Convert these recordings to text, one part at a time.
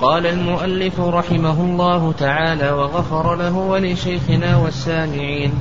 قال المؤلف رحمه الله تعالى وغفر له ولشيخنا والسامعين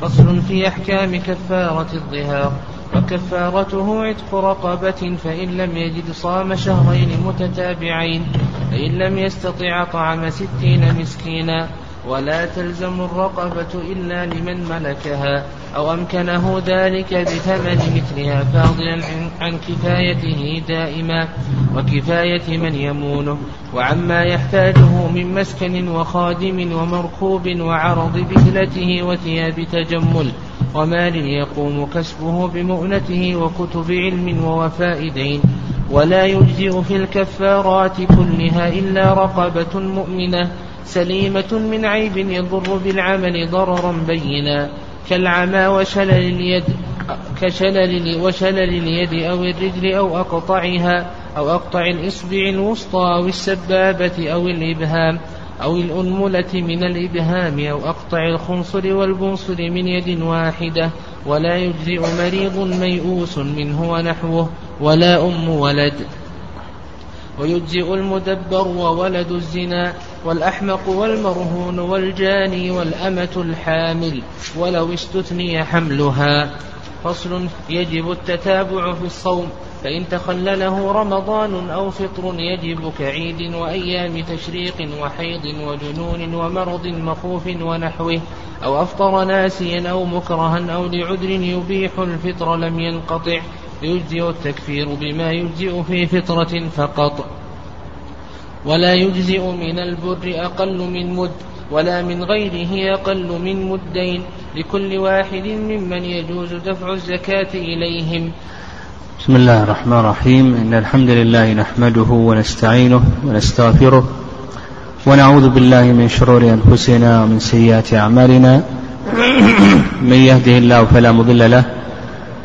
فصل في أحكام كفارة الظهار. وكفارته عتق رقبة فإن لم يجد صام شهرين متتابعين فإن لم يستطع طعم ستين مسكينا. ولا تلزم الرقبة إلا لمن ملكها أو أمكنه ذلك بثمن مثلها فاضلا عن كفايته دائما وكفاية من يمونه. وعما يحتاجه من مسكن وخادم ومركوب وعرض بهلته وثياب تجمل ومال يقوم كسبه بمؤنته وكتب علم ووفاء دين. ولا يجزئ في الكفارات كلها إلا رقبة مؤمنة سليمة من عيب يضر بالعمل ضررا بينا كالعمى وشلل اليد كشلل وشلل اليد أو الرجل أو أقطعها أو أقطع الإصبع الوسطى أو السبابة أو الإبهام أو الأنملة من الإبهام أو أقطع الخنصر والبنصر من يد واحدة ولا يجزئ مريض ميؤوس منه ونحوه ولا أم ولد. ويجزئ المدبر وولد الزنا والأحمق والمرهون والجاني والأمة الحامل ولو استثني حملها. فصل يجب التتابع في الصوم فإن تخلله رمضان أو فطر يجب كعيد وأيام تشريق وحيض وجنون ومرض مخوف ونحوه أو أفطر ناسيا أو مكرها أو لعذر يبيح الفطر لم ينقطع يجزئ التكفير بما يجزئ في فطرة فقط. ولا يجزئ من البر أقل من مد ولا من غيره أقل من مدين. لكل واحد ممن يجوز دفع الزكاة إليهم. بسم الله الرحمن الرحيم. إن الحمد لله نحمده ونستعينه ونستغفره ونعوذ بالله من شرور أنفسنا ومن سيئات أعمالنا. من يهده الله فلا مضل له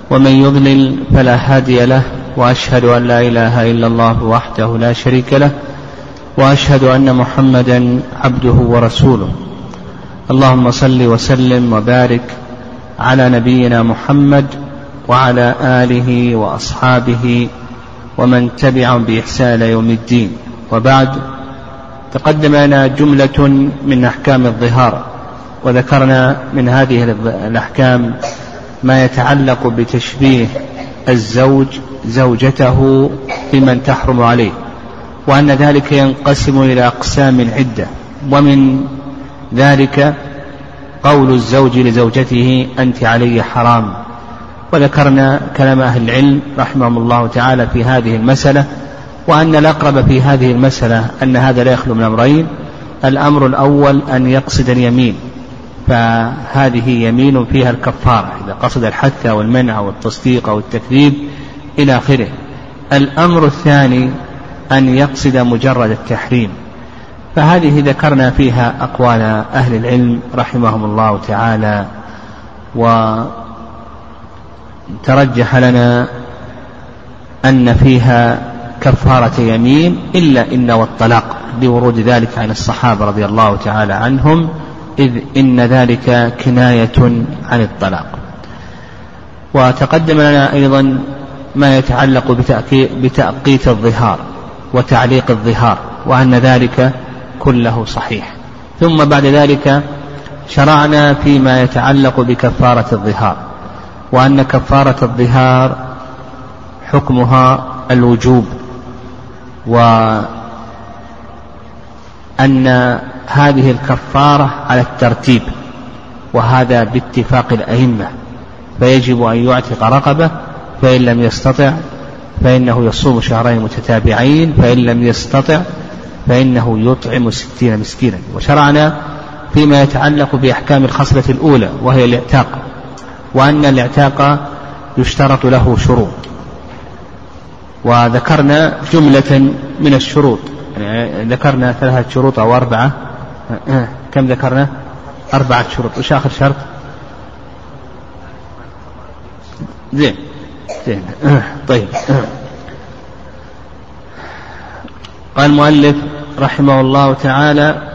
ومن يضلل فلا هادي له وأشهد أن لا إله إلا الله وحده لا شريك له وأشهد أن محمدا عبده ورسوله. اللهم صل وسلم وبارك على نبينا محمد وعلى آله وأصحابه ومن تبعهم بإحسان يوم الدين. وبعد تقدم لنا جملة من أحكام الظهار وذكرنا من هذه الأحكام ما يتعلق بتشبيه الزوج زوجته بمن تحرم عليه. وأن ذلك ينقسم إلى أقسام عدة ومن ذلك قول الزوج لزوجته أنت علي حرام. وذكرنا كلام أهل العلم رحمهم الله تعالى في هذه المسألة وأن الأقرب في هذه المسألة أن هذا لا يخلو من أمرين. الأمر الأول أن يقصد اليمين فهذه يمين فيها الكفارة إذا قصد الحث أو المنع أو التصديق أو التكذيب إلى آخره. الأمر الثاني أن يقصد مجرد التحريم. فهذه ذكرنا فيها أقوال أهل العلم رحمهم الله تعالى وترجح لنا أن فيها كفارة يمين إلا إن والطلاق لورود ذلك عن الصحابة رضي الله تعالى عنهم إذ إن ذلك كناية عن الطلاق. وتقدم لنا أيضا ما يتعلق بتأقيت الظهار. وتعليق الظهار وأن ذلك كله صحيح. ثم بعد ذلك شرعنا فيما يتعلق بكفارة الظهار وأن كفارة الظهار حكمها الوجوب وأن هذه الكفارة على الترتيب وهذا باتفاق الأئمة فيجب أن يعتق رقبة فإن لم يستطع فإنه يصوم شهرين متتابعين فإن لم يستطع فإنه يطعم ستين مسكينا. وشرعنا فيما يتعلق بأحكام الخصلة الأولى وهي الاعتاق وأن الاعتاق يشترط له شروط. وذكرنا جملة من الشروط. يعني ذكرنا ثلاثة شروط أو أربعة. كم ذكرنا؟ أربعة شروط. وش آخر شرط؟ زين. زين. طيب. قال المؤلف رحمه الله تعالى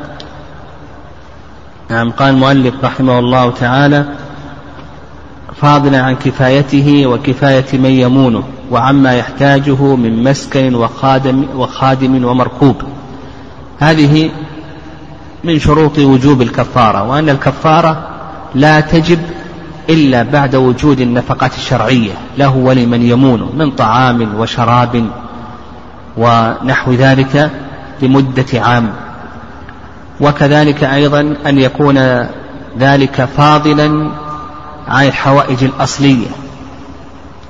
نعم قال المؤلف رحمه الله تعالى فاضلا عن كفايته وكفاية من يمونه وعما يحتاجه من مسكن وخادم وخادم ومركوب. هذه من شروط وجوب الكفارة وأن الكفارة لا تجب إلا بعد وجود النفقات الشرعية له ولمن يمونه من طعام وشراب ونحو ذلك لمدة عام. وكذلك أيضا أن يكون ذلك فاضلا عن الحوائج الأصلية.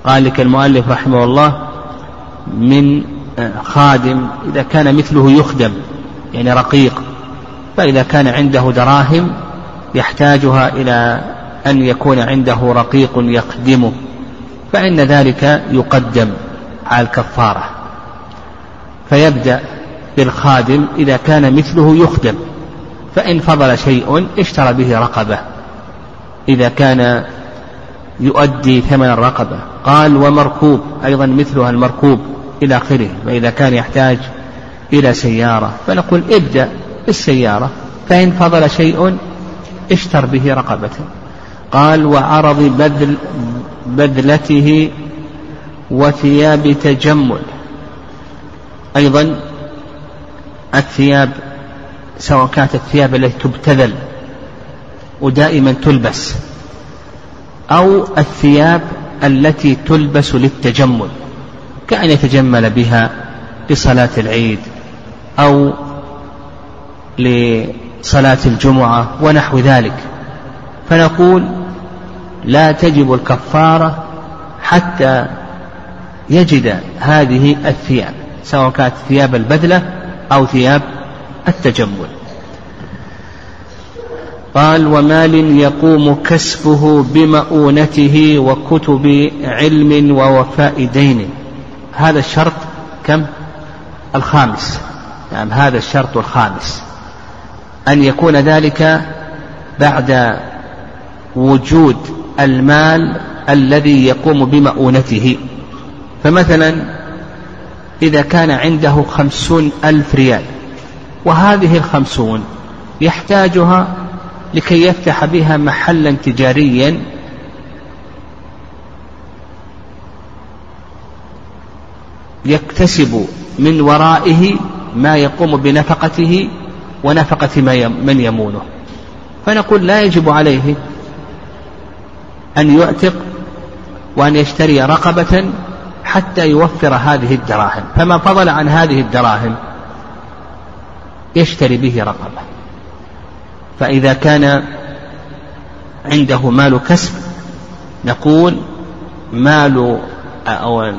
قال لك المؤلف رحمه الله من خادم إذا كان مثله يخدم يعني رقيق فإذا كان عنده دراهم يحتاجها إلى أن يكون عنده رقيق يخدمه فإن ذلك يقدم على الكفارة. فيبدأ بالخادم إذا كان مثله يخدم فإن فضل شيء اشترى به رقبة. إذا كان يؤدي ثمن الرقبة قال ومركوب. أيضا مثلها المركوب إلى آخره فإذا كان يحتاج إلى سيارة فنقول ابدأ بالسيارة. فإن فضل شيء اشتر به رقبة قال وعرض بذل بذلته وثياب تجمل. أيضا الثياب سواء كانت الثياب التي تبتذل ودائما تلبس أو الثياب التي تلبس للتجمل كأن يتجمل بها لصلاة العيد أو لصلاة الجمعة ونحو ذلك. فنقول لا تجب الكفارة حتى يجد هذه الثياب سواء كانت ثياب البذلة أو ثياب التجمل. قال ومال يقوم كسبه بمؤونته وكتب علم ووفاء دين. هذا الشرط كم؟ الخامس. نعم يعني هذا الشرط الخامس. أن يكون ذلك بعد وجود المال الذي يقوم بمؤونته. فمثلا إذا كان عنده خمسون ألف ريال وهذه الخمسون يحتاجها لكي يفتح بها محلا تجاريا يكتسب من ورائه ما يقوم بنفقته ونفقة من يمونه. فنقول لا يجب عليه أن يعتق وأن يشتري رقبة حتى يوفر هذه الدراهم. فما فضل عن هذه الدراهم؟ يشتري به رقبة. فإذا كان عنده مال كسب نقول مال أو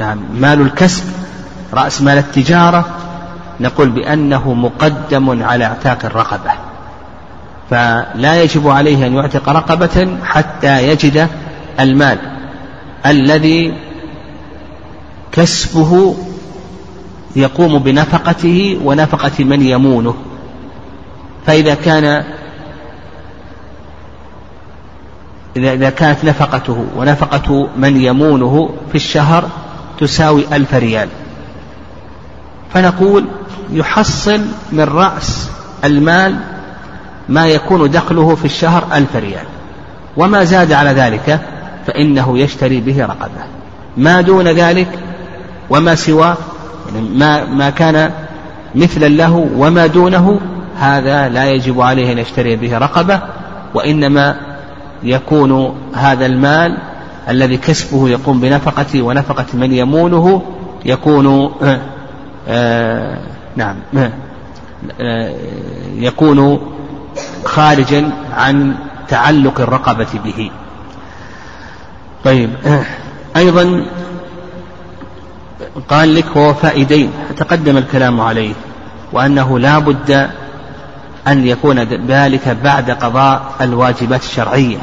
نعم مال الكسب رأس مال التجارة نقول بأنه مقدم على إعتاق الرقبة. فلا يجب عليه أن يعتق رقبة حتى يجد المال الذي كسبه يقوم بنفقته ونفقة من يمونه. فإذا كان إذا كانت نفقته ونفقة من يمونه في الشهر تساوي ألف ريال. فنقول يحصل من رأس المال ما يكون دخله في الشهر ألف ريال. وما زاد على ذلك فإنه يشتري به رقبة. ما دون ذلك وما سواه يعني ما, ما كان مثلا له وما دونه هذا لا يجب عليه أن يشتري به رقبة وإنما يكون هذا المال الذي كسبه يقوم بنفقته ونفقة من يمونه يكون آه آه نعم آه يكون خارجا عن تعلق الرقبة به. طيب أيضا قال لك ووفاء دين تقدم الكلام عليه وأنه لا بد أن يكون ذلك بعد قضاء الواجبات الشرعية.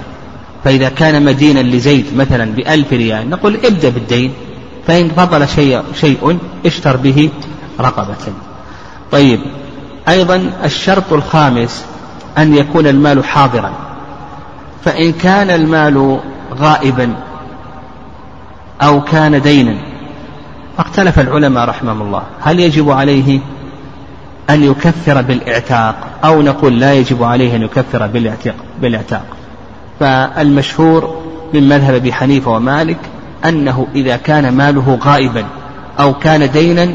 فإذا كان مدينا لزيد مثلا بألف ريال نقول ابدأ بالدين فإن فضل شيء, شيء اشتر به رقبة. طيب أيضا الشرط الخامس أن يكون المال حاضرا. فإن كان المال غائبا أو كان دينا فاختلف العلماء رحمهم الله. هل يجب عليه أن يكفر بالإعتاق أو نقول لا يجب عليه أن يكفر بالإعتاق, بالإعتاق. فالمشهور من مذهب أبي حنيفة ومالك أنه إذا كان ماله غائبا أو كان دينا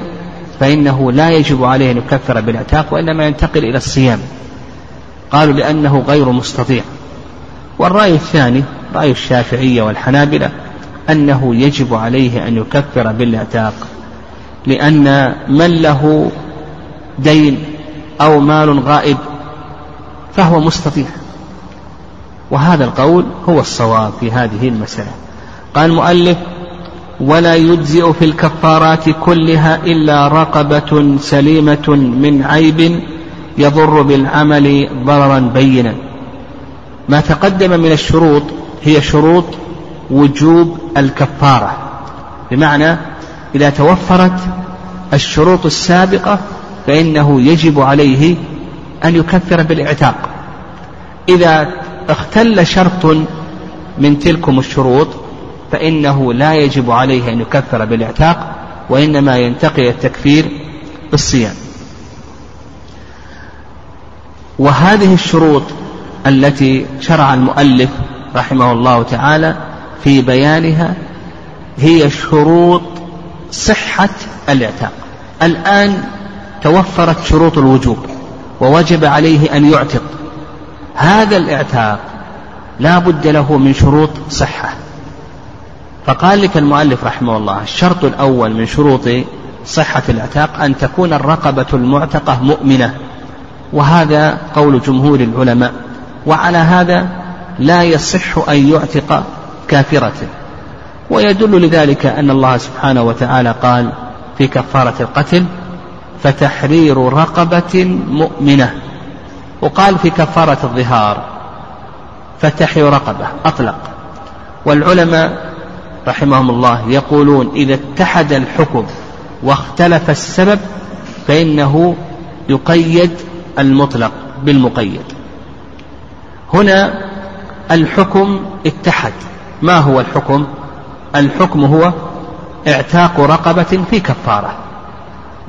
فإنه لا يجب عليه أن يكفر بالإعتاق وإنما ينتقل إلى الصيام. قالوا لأنه غير مستطيع. والرأي الثاني رأي الشافعية والحنابلة أنه يجب عليه أن يكفر بالإعتاق. لأن من له دين أو مال غائب فهو مستطيع. وهذا القول هو الصواب في هذه المسألة. قال المؤلف ولا يجزئ في الكفارات كلها إلا رقبة سليمة من عيب يضر بالعمل ضررا بينا. ما تقدم من الشروط هي شروط وجوب الكفارة. بمعنى إذا توفرت الشروط السابقة فإنه يجب عليه أن يكفر بالإعتاق. إذا اختل شرط من تلكم الشروط فإنه لا يجب عليه أن يكفر بالإعتاق وإنما ينتقي التكفير بالصيام. وهذه الشروط التي شرع المؤلف رحمه الله تعالى في بيانها هي شروط صحة الاعتاق. الآن توفرت شروط الوجوب ووجب عليه أن يعتق. هذا الاعتاق لا بد له من شروط صحة. فقال لك المؤلف رحمه الله الشرط الأول من شروط صحة الاعتاق أن تكون الرقبة المعتقة مؤمنة. وهذا قول جمهور العلماء وعلى هذا لا يصح أن يعتق كافرة ويدل لذلك أن الله سبحانه وتعالى قال في كفارة القتل فتحرير رقبة مؤمنة وقال في كفارة الظهار فتحرير رقبة أطلق والعلماء رحمهم الله يقولون إذا اتحد الحكم واختلف السبب فإنه يقيد المطلق بالمقيد. هنا الحكم اتحد. ما هو الحكم؟ الحكم هو اعتاق رقبة في كفارة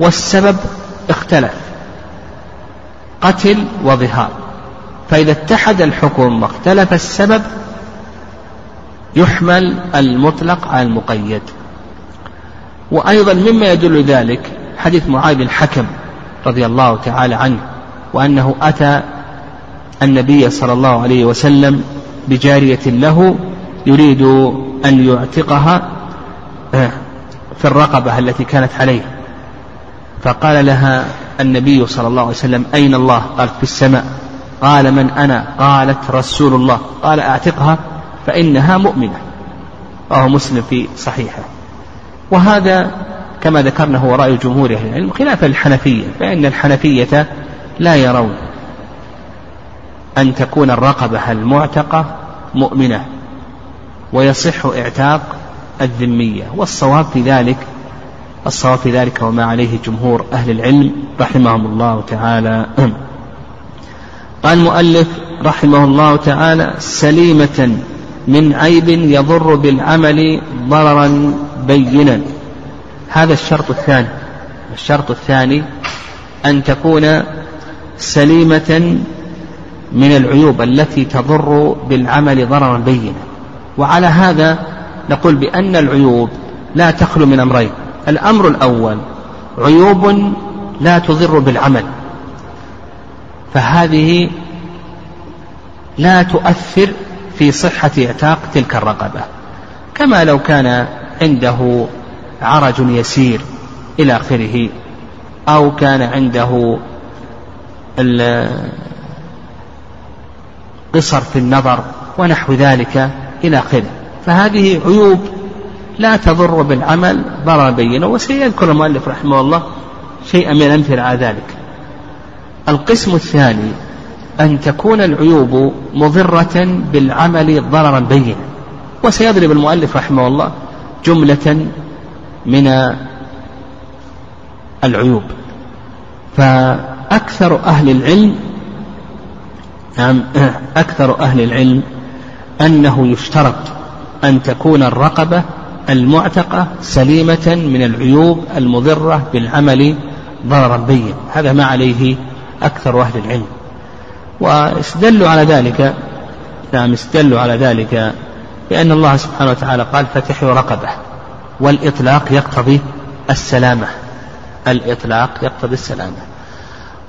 والسبب اختلف قتل وظهار. فإذا اتحد الحكم واختلف السبب يحمل المطلق على المقيد. وأيضا مما يدل ذلك حديث معاذ الحكم رضي الله تعالى عنه وأنه أتى النبي صلى الله عليه وسلم بجارية له يريد أن يعتقها آه، في الرقبة التي كانت عليه. فقال لها النبي صلى الله عليه وسلم أين الله؟ قالت في السماء. قال من أنا؟ قالت رسول الله. قال أعتقها فإنها مؤمنة. وهو مسلم في صحيحه. وهذا كما ذكرنا هو رأي جمهور أهل العلم خلاف الحنفية فإن الحنفية لا يرون أن تكون الرقبة المعتقة مؤمنة ويصح اعتاق الذمية والصواب في ذلك الصواب في ذلك وما عليه جمهور أهل العلم رحمهم الله تعالى. قال المؤلف رحمه الله تعالى سليمة من عيب يضر بالعمل ضررا بينا. هذا الشرط الثاني الشرط الثاني أن تكون سليمة من العيوب التي تضر بالعمل ضررا بينا. وعلى هذا نقول بأن العيوب لا تخلو من أمرين. الأمر الأول عيوب لا تضر بالعمل. فهذه لا تؤثر في صحة إعتاق تلك الرقبة. كما لو كان عنده عرج يسير إلى آخره أو كان عنده قصر في النظر ونحو ذلك إلى آخره. فهذه عيوب لا تضر بالعمل ضرر بينا وسيذكر المؤلف رحمه الله شيئا من الأمثلة على ذلك. القسم الثاني أن تكون العيوب مضرة بالعمل ضررا بينا. وسيضرب المؤلف رحمه الله جملة من العيوب. فأكثر أهل العلم نعم أكثر أهل العلم أنه يشترط أن تكون الرقبة المعتقة سليمة من العيوب المضرة بالعمل ضررا بين هذا ما عليه أكثر أهل العلم. واستدلوا على ذلك نعم استدلوا على ذلك بأن الله سبحانه وتعالى قال فتحوا رقبة. والإطلاق يقتضي السلامة. الإطلاق يقتضي السلامة.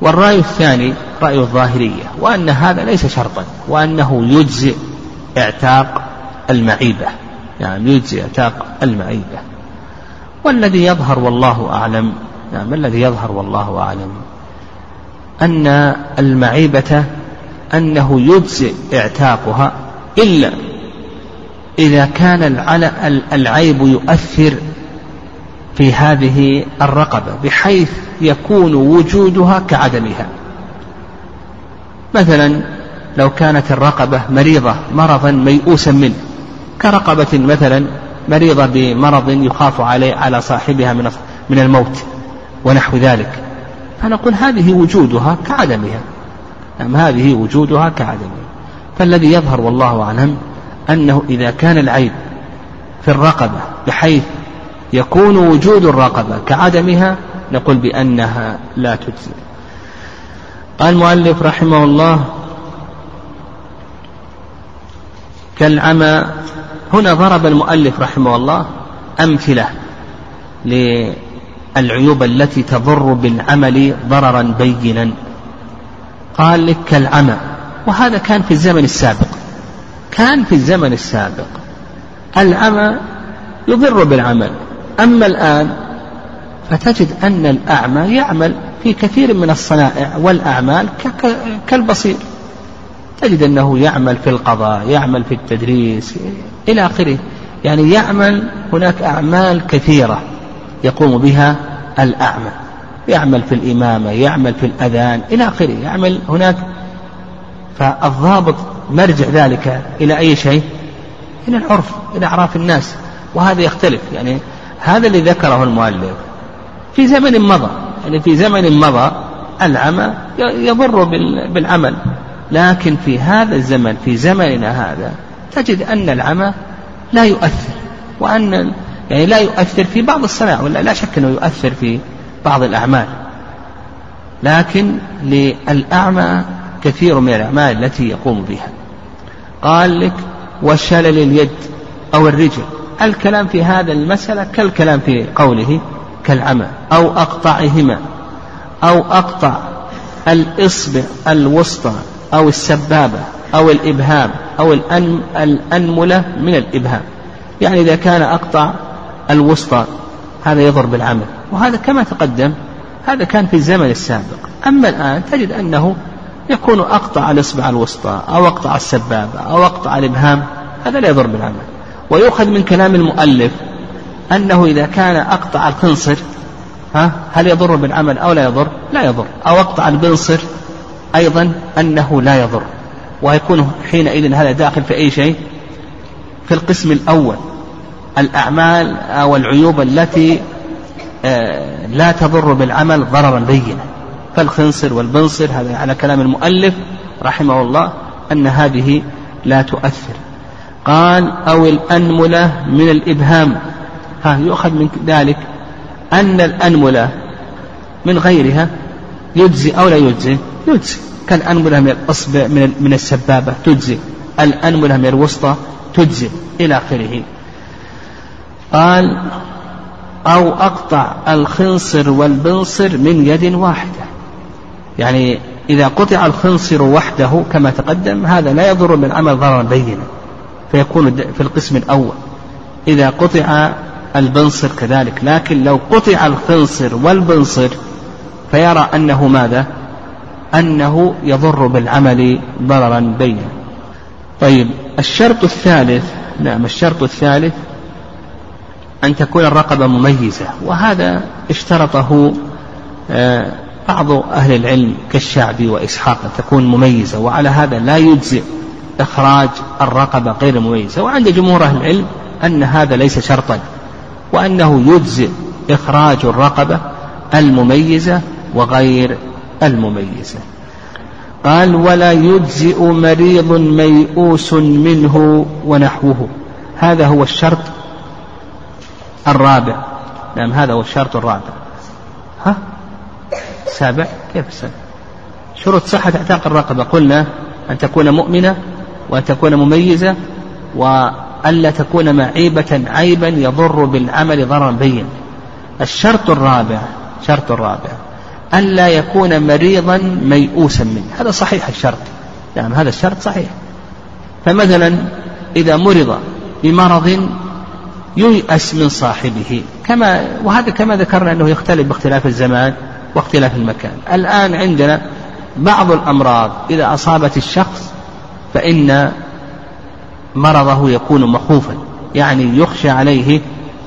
والرأي الثاني رأي الظاهرية وأن هذا ليس شرطا وأنه يجزئ اعتاق المعيبة يعني يجزئ اعتاق المعيبة. والذي يظهر والله أعلم يعني ما الذي يظهر والله أعلم؟ أن المعيبة أنه يجزئ اعتاقها إلا إذا كان العيب يؤثر في هذه الرقبة بحيث يكون وجودها كعدمها. مثلا لو كانت الرقبة مريضة مرضا ميؤوسا منه. كرقبة مثلا مريضة بمرض يخاف عليه على صاحبها من من الموت ونحو ذلك. فنقول هذه وجودها كعدمها. نعم هذه وجودها كعدمها. فالذي يظهر والله أعلم أنه إذا كان العيب في الرقبة بحيث يكون وجود الرقبة كعدمها نقول بأنها لا تجزي. قال المؤلف رحمه الله كالعمى. هنا ضرب المؤلف رحمه الله أمثلة للعيوب التي تضر بالعمل ضررا بينا. قال لك كالعمى وهذا كان في الزمن السابق. كان في الزمن السابق. العمى يضر بالعمل. أما الآن فتجد أن الأعمى يعمل في كثير من الصنائع والأعمال كالبصير. تجد أنه يعمل في القضاء يعمل في التدريس إلى آخره. يعني يعمل هناك أعمال كثيرة يقوم بها الأعمى. يعمل في الإمامة يعمل في الأذان إلى آخره. يعمل هناك. فالضابط مرجع ذلك إلى أي شيء؟ إلى العرف إلى أعراف الناس. وهذا يختلف. يعني هذا اللي ذكره المؤلف. في زمن مضى يعني في زمن مضى العمى يضر بالعمل. لكن في هذا الزمن في زمننا هذا تجد أن العمى لا يؤثر وأن يعني لا يؤثر في بعض الصناعة ولا لا شك أنه يؤثر في بعض الأعمال. لكن للأعمى كثير من الأعمال التي يقوم بها. قال لك وشلل اليد أو الرجل. الكلام في هذا المسألة كالكلام في قوله كالعمى أو أقطعهما أو أقطع الإصبع الوسطى أو السبابة أو الإبهام أو الأنملة من الإبهام. يعني إذا كان أقطع الوسطى هذا يضر بالعمل وهذا كما تقدم هذا كان في الزمن السابق. أما الآن تجد أنه يكون أقطع الإصبع الوسطى أو أقطع السبابة أو أقطع الإبهام هذا لا يضر بالعمل ويؤخذ من كلام المؤلف أنه إذا كان أقطع الخنصر ها هل يضر بالعمل أو لا يضر؟ لا يضر. أو أقطع البنصر أيضا أنه لا يضر. ويكون حينئذ هذا داخل في أي شيء؟ في القسم الأول. الأعمال أو العيوب التي آه، لا تضر بالعمل ضررا بينا. فالخنصر والبنصر هذا على كلام المؤلف رحمه الله أن هذه لا تؤثر. قال أو الأنملة من الإبهام. ها يؤخذ من ذلك أن الأنملة من غيرها يجزي أو لا يجزي؟ يجزي. كالأنملة من الأصبع من, من السبابة تجزي. الأنملة من الوسطى تجزي إلى آخره. قال أو أقطع الخنصر والبنصر من يد واحدة. يعني إذا قطع الخنصر وحده كما تقدم هذا لا يضر بالعمل ضررا بينا. فيكون في القسم الأول. إذا قطع البنصر كذلك لكن لو قطع الخنصر والبنصر فيرى أنه ماذا؟ أنه يضر بالعمل ضررا بينا. طيب الشرط الثالث نعم الشرط الثالث أن تكون الرقبة مميزة وهذا اشترطه آه، بعض أهل العلم كالشعبي وإسحاق أن تكون مميزة وعلى هذا لا يجزئ. إخراج الرقبة غير المميزة وعند جمهور أهل العلم أن هذا ليس شرطا وأنه يجزئ إخراج الرقبة المميزة وغير المميزة. قال ولا يجزئ مريض ميؤوس منه ونحوه. هذا هو الشرط الرابع. نعم هذا هو الشرط الرابع. ها؟ سابع؟ كيف السابع؟ شروط صحة أعتاق الرقبة. قلنا أن تكون مؤمنة وأن تكون مميزة وألا تكون معيبة عيبا يضر بالعمل ضررا بين الشرط الرابع شرط الرابع ألا يكون مريضا ميؤوسا منه. هذا صحيح الشرط. نعم هذا الشرط صحيح. فمثلا إذا مرض بمرض ييأس من صاحبه كما وهذا كما ذكرنا أنه يختلف باختلاف الزمان واختلاف المكان. الآن عندنا بعض الأمراض إذا أصابت الشخص فإن مرضه يكون مخوفا يعني يخشى عليه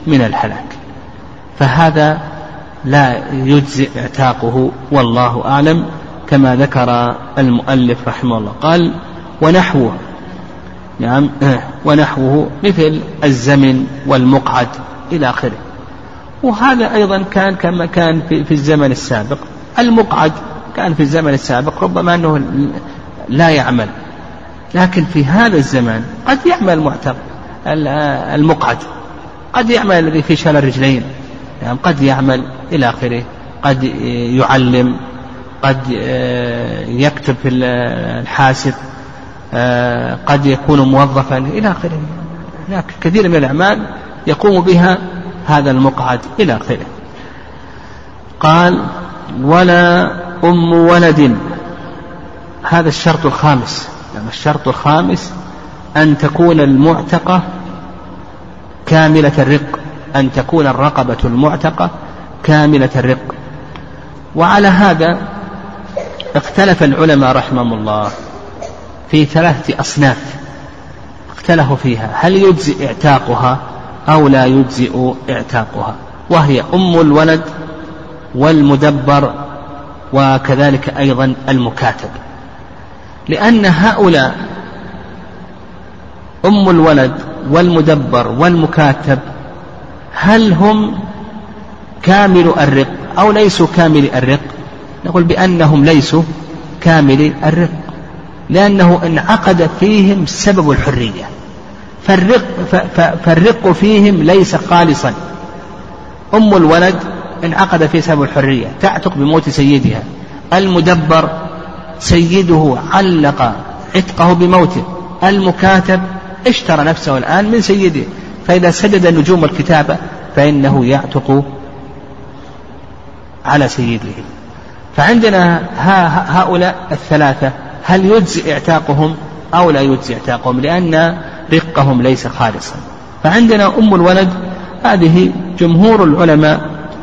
من الهلاك. فهذا لا يجزئ اعتاقه والله أعلم كما ذكر المؤلف رحمه الله. قال ونحوه نعم ونحوه مثل الزمن والمقعد إلى آخره. وهذا أيضا كان كما كان في, في الزمن السابق. المقعد كان في الزمن السابق ربما أنه لا يعمل. لكن في هذا الزمان قد يعمل معتق المقعد قد يعمل الذي في شلل الرجلين يعني قد يعمل إلى آخره قد يعلم قد يكتب في الحاسب قد يكون موظفا إلى آخره. هناك كثير من الأعمال يقوم بها هذا المقعد إلى آخره. قال ولا أم ولد. هذا الشرط الخامس. يعني الشرط الخامس أن تكون المعتقة كاملة الرق أن تكون الرقبة المعتقة كاملة الرق. وعلى هذا اختلف العلماء رحمهم الله في ثلاثة أصناف اختلفوا فيها. هل يجزئ إعتاقها أو لا يجزئ إعتاقها؟ وهي أم الولد والمدبر وكذلك أيضا المكاتب. لأن هؤلاء أم الولد والمدبر والمكاتب هل هم كامل الرق أو ليسوا كامل الرق؟ نقول بأنهم ليسوا كامل الرق لأنه انعقد فيهم سبب الحرية فالرق, فالرق فيهم ليس خالصا. أم الولد انعقد في سبب الحرية تعتق بموت سيدها المدبر سيده علق عتقه بموته. المكاتب اشترى نفسه الآن من سيده. فإذا سدد نجوم الكتابة فإنه يعتق على سيده. فعندنا هؤلاء الثلاثة هل يجزي اعتاقهم أو لا يجزي اعتاقهم؟ لأن رقهم ليس خالصا. فعندنا أم الولد هذه جمهور العلماء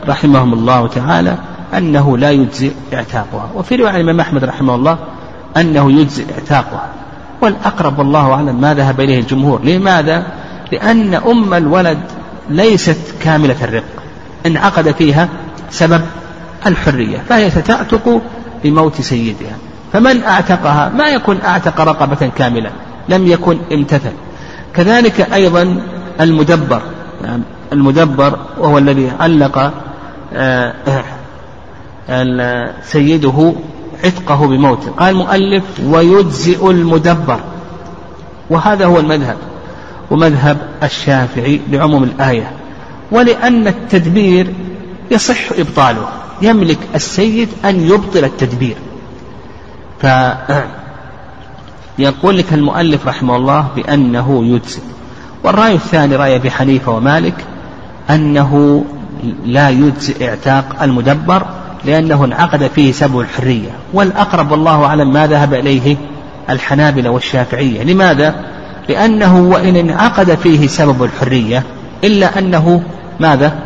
رحمهم الله تعالى أنه لا يجزي اعتاقها. وفي رواية الإمام أحمد رحمه الله أنه يجزي اعتاقها. والأقرب والله أعلم ما ذهب إليه الجمهور. لماذا؟ لأن أم الولد ليست كاملة الرق. انعقد فيها سبب الحرية فهي ستعتق بموت سيدها. فمن أعتقها؟ ما يكون أعتق رقبة كاملة لم يكن امتثل. كذلك أيضا المدبر. يعني المدبر وهو الذي علق آه، سيده عتقه بموته قال المؤلف ويجزئ المدبر. وهذا هو المذهب. ومذهب الشافعي لعموم الآية. ولأن التدبير يصح إبطاله. يملك السيد أن يبطل التدبير. ف يقول لك المؤلف رحمه الله بأنه يجزئ. والرأي الثاني رأي أبي حنيفة ومالك أنه لا يجزئ إعتاق المدبر لأنه انعقد فيه سبب الحرية والأقرب والله أعلم ما ذهب إليه الحنابلة والشافعية لماذا؟ لأنه وإن انعقد فيه سبب الحرية إلا أنه ماذا؟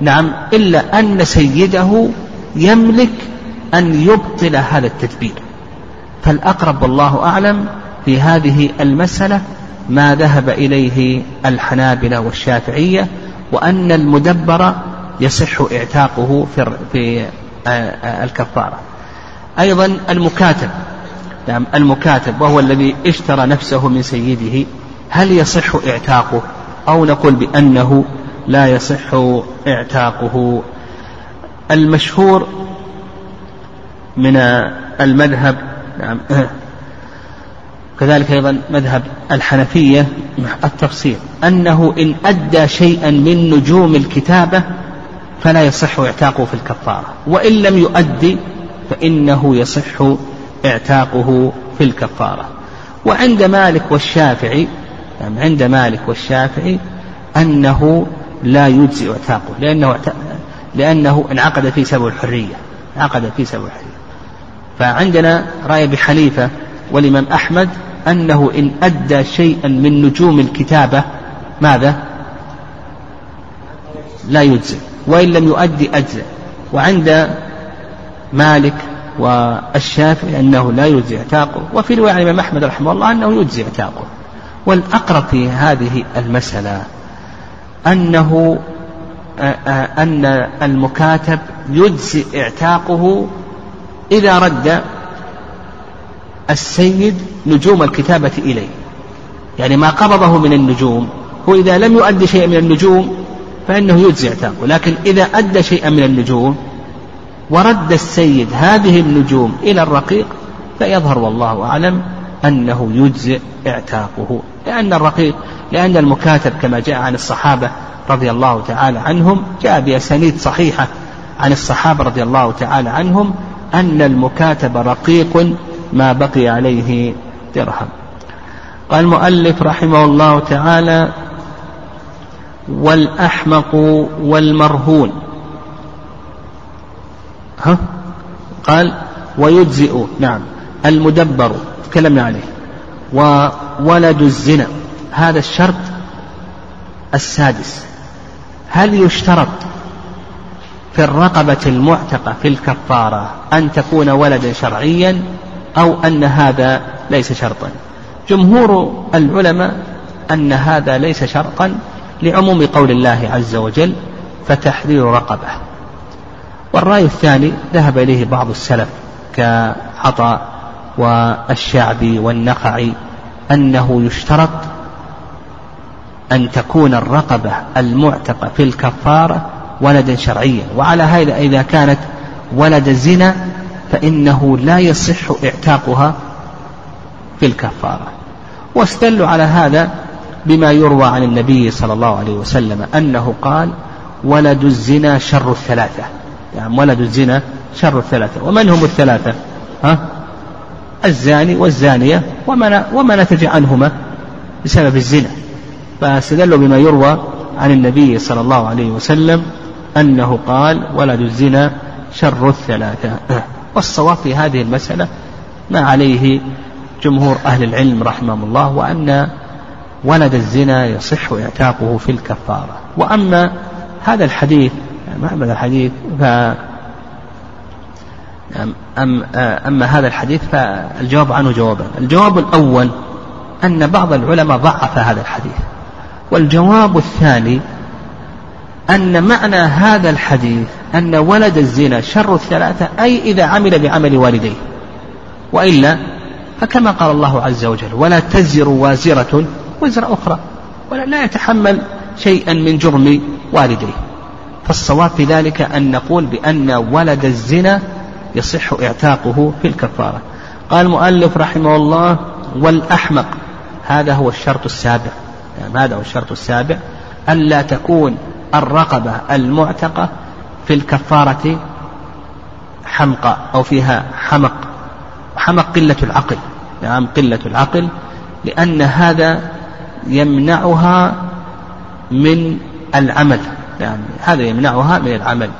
نعم إلا أن سيده يملك أن يبطل هذا التدبير فالأقرب والله أعلم في هذه المسألة ما ذهب إليه الحنابلة والشافعية وأن المدبر يصح اعتاقه في الكفارة. أيضا المكاتب. نعم المكاتب وهو الذي اشترى نفسه من سيده هل يصح اعتاقه؟ أو نقول بأنه لا يصح اعتاقه. المشهور من المذهب نعم كذلك أيضا مذهب الحنفية التفصيل أنه إن أدى شيئا من نجوم الكتابة فلا يصح اعتاقه في الكفارة. وإن لم يؤدي فإنه يصح اعتاقه في الكفارة. وعند مالك والشافعي يعني عند مالك والشافعي أنه لا يجزي اعتاقه لأنه لأنه انعقد في سبب الحرية انعقد في سبب الحرية. فعندنا رأي أبي حنيفة والإمام أحمد أنه إن أدى شيئا من نجوم الكتابة ماذا؟ لا يجزئ. وإن لم يؤدي أجزأ وعند مالك والشافعي أنه لا يجزي إعتاقه. وفي رواية عن الإمام أحمد رحمه الله أنه يجزي إعتاقه. والأقرب في هذه المسألة أنه أن المكاتب يجزي إعتاقه إذا رد السيد نجوم الكتابة إليه. يعني ما قبضه من النجوم. هو إذا لم يؤدي شيئا من النجوم فإنه يجزي اعتاقه. لكن إذا أدى شيئا من النجوم ورد السيد هذه النجوم إلى الرقيق فيظهر والله أعلم أنه يجزئ اعتاقه. لأن الرقيق لأن المكاتب كما جاء عن الصحابة رضي الله تعالى عنهم جاء بأسانيد صحيحة عن الصحابة رضي الله تعالى عنهم أن المكاتب رقيق ما بقي عليه درهم. قال المؤلف رحمه الله تعالى والأحمق والمرهون. ها؟ قال ويجزئ نعم المدبر تكلمنا عليه. وولد الزنا هذا الشرط السادس. هل يشترط في الرقبة المعتقة في الكفارة أن تكون ولدا شرعيا أو أن هذا ليس شرطا؟ جمهور العلماء أن هذا ليس شرطا لعموم قول الله عز وجل فتحرير رقبة. والرأي الثاني ذهب إليه بعض السلف كعطاء والشعبي والنخعي أنه يشترط أن تكون الرقبة المعتقة في الكفارة ولدا شرعيا. وعلى هذا إذا كانت ولد زنا فإنه لا يصح اعتاقها في الكفارة. واستدلوا على هذا بما يروى عن النبي صلى الله عليه وسلم أنه قال ولد الزنا شر الثلاثة. يعني ولد الزنا شر الثلاثة. ومن هم الثلاثة؟ ها؟ الزاني والزانية وما وما نتج عنهما بسبب الزنا. فاستدلوا بما يروى عن النبي صلى الله عليه وسلم أنه قال ولد الزنا شر الثلاثة. والصواب في هذه المسألة ما عليه جمهور أهل العلم رحمهم الله وأن ولد الزنا يصح اعتاقه في الكفارة. وأما هذا الحديث ما هذا الحديث؟ ف أم أما هذا الحديث فالجواب عنه جوابان الجواب الأول أن بعض العلماء ضعف هذا الحديث. والجواب الثاني أن معنى هذا الحديث أن ولد الزنا شر الثلاثة أي إذا عمل بعمل والديه. وإلا فكما قال الله عز وجل ولا تزر وازرة وزر أخرى ولا لا يتحمل شيئا من جرم والديه. فالصواب في ذلك أن نقول بأن ولد الزنا يصح إعتاقه في الكفارة. قال المؤلف رحمه الله والأحمق هذا هو الشرط السابع. يعني هذا هو الشرط السابع؟ ألا تكون الرقبة المعتقة في الكفارة حمقى أو فيها حمق. حمق قلة العقل. نعم قلة العقل لأن هذا يمنعها من العمل. يعني هذا يمنعها من العمل.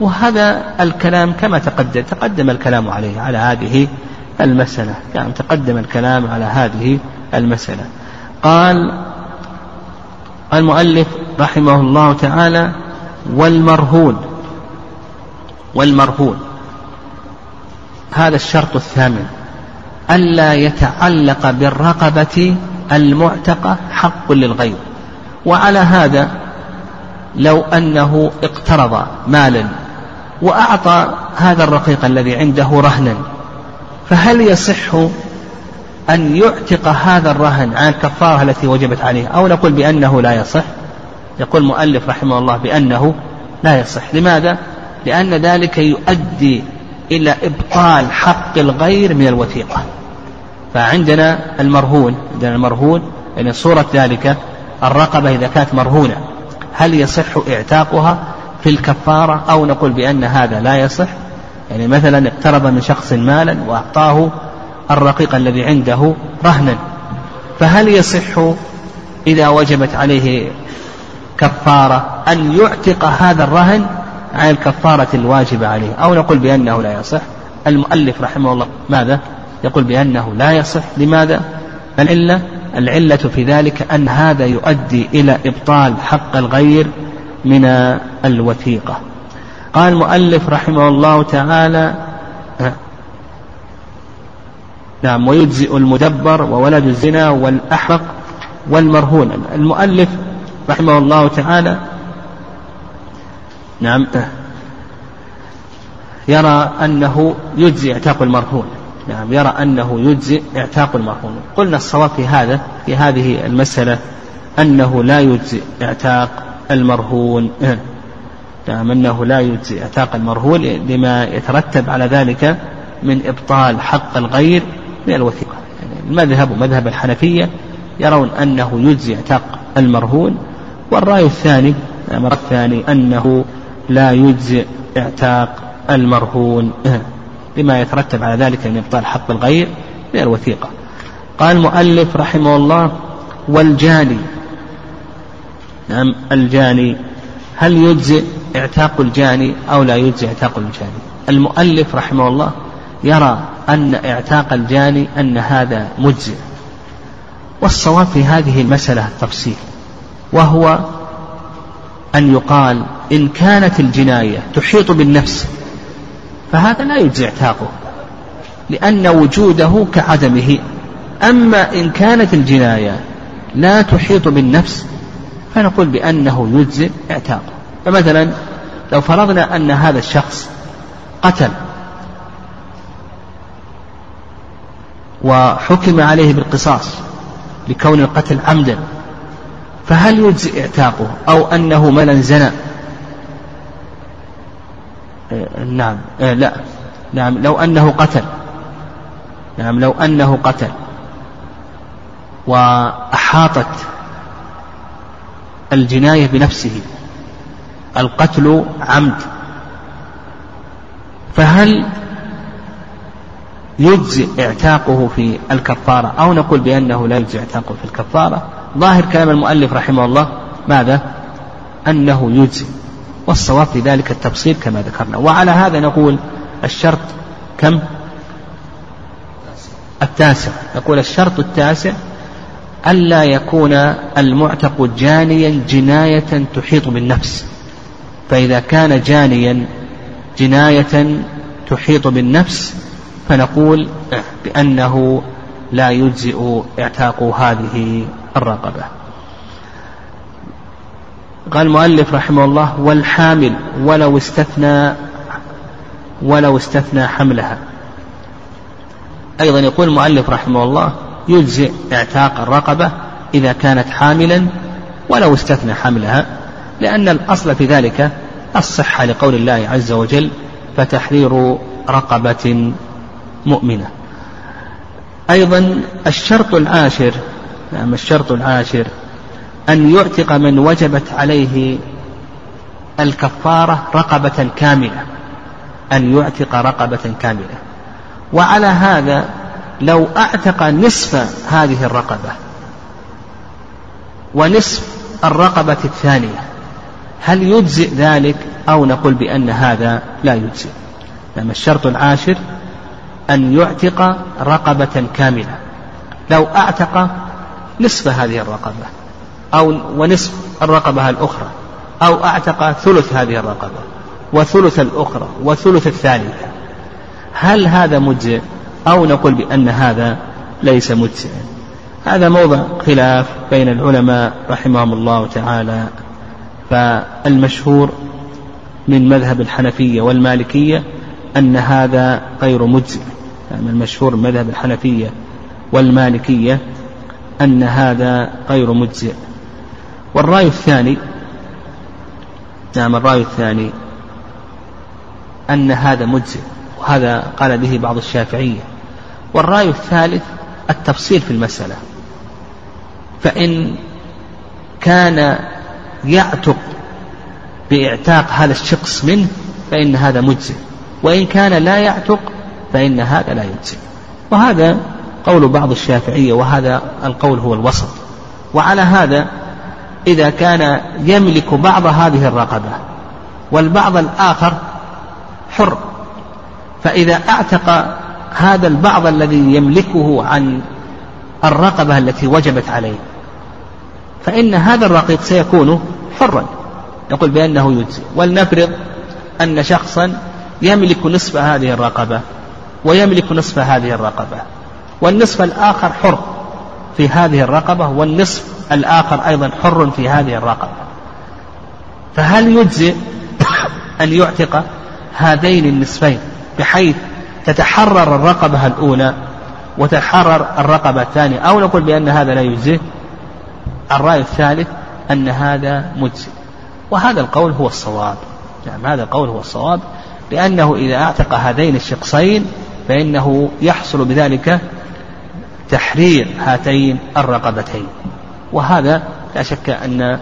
وهذا الكلام كما تقدم تقدم الكلام عليه على هذه المسألة. يعني تقدم الكلام على هذه المسألة. قال المؤلف رحمه الله تعالى والمرهون والمرهون. هذا الشرط الثامن. ألا يتعلق بالرقبة المعتقة حق للغير وعلى هذا لو أنه اقترض مالا وأعطى هذا الرقيق الذي عنده رهنا فهل يصح أن يعتق هذا الرهن عن الكفارة التي وجبت عليه؟ أو نقول بأنه لا يصح؟ يقول المؤلف رحمه الله بأنه لا يصح. لماذا؟ لأن ذلك يؤدي إلى إبطال حق الغير من الوثيقة. فعندنا المرهون. عندنا المرهون يعني صورة ذلك الرقبة إذا كانت مرهونة. هل يصح اعتاقها في الكفارة أو نقول بأن هذا لا يصح؟ يعني مثلا اقترب من شخص مالا وأعطاه الرقيق الذي عنده رهنا. فهل يصح إذا وجبت عليه كفارة أن يعتق هذا الرهن عن الكفارة الواجبة عليه؟ أو نقول بأنه لا يصح؟ المؤلف رحمه الله ماذا؟ يقول بأنه لا يصح. لماذا؟ العلة العلة في ذلك أن هذا يؤدي إلى إبطال حق الغير من الوثيقة. قال المؤلف رحمه الله تعالى نعم ويجزئ المدبر وولد الزنا والأحرق والمرهون. المؤلف رحمه الله تعالى نعم يرى أنه يجزي اعتاق المرهون. نعم يرى أنه يجزي إعتاق المرهون قلنا الصواب في هذا في هذه المسألة أنه لا يجزي إعتاق المرهون. نعم أنه لا يجزي إعتاق المرهون لما يترتب على ذلك من إبطال حق الغير من الوثيقة. يعني المذهب ومذهب الحنفية يرون أنه يجزي إعتاق المرهون والرأي الثاني الأمر الثاني أنه لا يجزي إعتاق المرهون. لما يترتب على ذلك من إبطال حق الغير من الوثيقة. قال المؤلف رحمه الله والجاني. نعم الجاني. هل يجزئ اعتاق الجاني أو لا يجزئ اعتاق الجاني؟ المؤلف رحمه الله يرى أن اعتاق الجاني أن هذا مجزئ. والصواب في هذه المسألة التفصيل وهو أن يقال إن كانت الجناية تحيط بالنفس فهذا لا يجزي اعتاقه لأن وجوده كعدمه. أما إن كانت الجناية لا تحيط بالنفس فنقول بأنه يجزي اعتاقه. فمثلا لو فرضنا أن هذا الشخص قتل وحكم عليه بالقصاص لكون القتل عمدا فهل يجزي اعتاقه؟ أو أنه من زنى نعم. آه، لا. نعم لو أنه قتل. نعم لو أنه قتل. وأحاطت الجناية بنفسه. القتل عمد. فهل يجزئ اعتاقه في الكفارة؟ أو نقول بأنه لا يجزئ اعتاقه في الكفارة؟ ظاهر كلام المؤلف رحمه الله. ماذا؟ أنه يجزئ. والصواب في ذلك التفصيل كما ذكرنا. وعلى هذا نقول الشرط كم؟ التاسع. نقول الشرط التاسع ألا يكون المعتق جانيا جناية تحيط بالنفس. فإذا كان جانيا جناية تحيط بالنفس فنقول بأنه لا يجزئ إعتاق هذه الرقبة. قال المؤلف رحمه الله والحامل ولو استثنى ولو استثنى حملها. أيضا يقول المؤلف رحمه الله يجزئ اعتاق الرقبة إذا كانت حاملا ولو استثنى حملها لأن الأصل في ذلك الصحة لقول الله عز وجل فتحرير رقبة مؤمنة أيضا الشرط العاشر نعم الشرط العاشر أن يعتق من وجبت عليه الكفارة رقبة كاملة. أن يعتق رقبة كاملة. وعلى هذا لو أعتق نصف هذه الرقبة ونصف الرقبة الثانية هل يجزئ ذلك أو نقول بأن هذا لا يجزئ؟ نعم الشرط العاشر أن يعتق رقبة كاملة. لو أعتق نصف هذه الرقبة. أو ونصف الرقبة الأخرى أو أعتق ثلث هذه الرقبة وثلث الأخرى وثلث الثالثة هل هذا مجزئ؟ أو نقول بأن هذا ليس مجزئا. هذا موضع خلاف بين العلماء رحمهم الله تعالى فالمشهور من مذهب الحنفية والمالكية أن هذا غير مجزئ. يعني المشهور من مذهب الحنفية والمالكية أن هذا غير مجزئ. والرأي الثاني نعم الرأي الثاني أن هذا مجزئ وهذا قال به بعض الشافعية. والرأي الثالث التفصيل في المسألة. فإن كان يعتق بإعتاق هذا الشخص منه فإن هذا مجزئ. وإن كان لا يعتق فإن هذا لا يجزئ. وهذا قول بعض الشافعية وهذا القول هو الوسط. وعلى هذا إذا كان يملك بعض هذه الرقبة والبعض الآخر حر فإذا أعتق هذا البعض الذي يملكه عن الرقبة التي وجبت عليه فإن هذا الرقيق سيكون حرا. يقول بأنه يجزي. ولنفرض أن شخصا يملك نصف هذه الرقبة ويملك نصف هذه الرقبة والنصف الآخر حر. في هذه الرقبة والنصف الآخر أيضا حر في هذه الرقبة. فهل يجزئ أن يعتق هذين النصفين بحيث تتحرر الرقبة الأولى وتتحرر الرقبة الثانية؟ أو نقول بأن هذا لا يجزئ؟ الرأي الثالث أن هذا مجزئ. وهذا القول هو الصواب. نعم هذا القول هو الصواب لأنه إذا أعتق هذين الشقصين فإنه يحصل بذلك تحرير هاتين الرقبتين. وهذا لا شك أن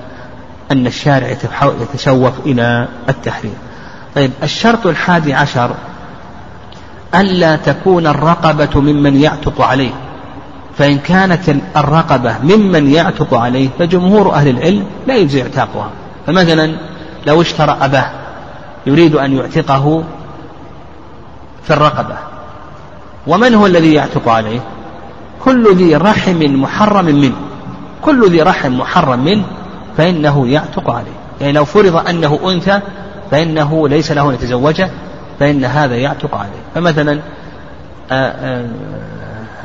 أن الشارع يتشوف إلى التحرير. طيب الشرط الحادي عشر ألا تكون الرقبة ممن يعتق عليه. فإن كانت الرقبة ممن يعتق عليه فجمهور أهل العلم لا يجزي اعتاقها. فمثلا لو اشترى أباه يريد أن يعتقه في الرقبة ومن هو الذي يعتق عليه؟ كل ذي رحم محرم منه. كل ذي رحم محرم منه فإنه يعتق عليه. يعني لو فرض أنه أنثى فإنه ليس له أن يتزوجه فإن هذا يعتق عليه. فمثلا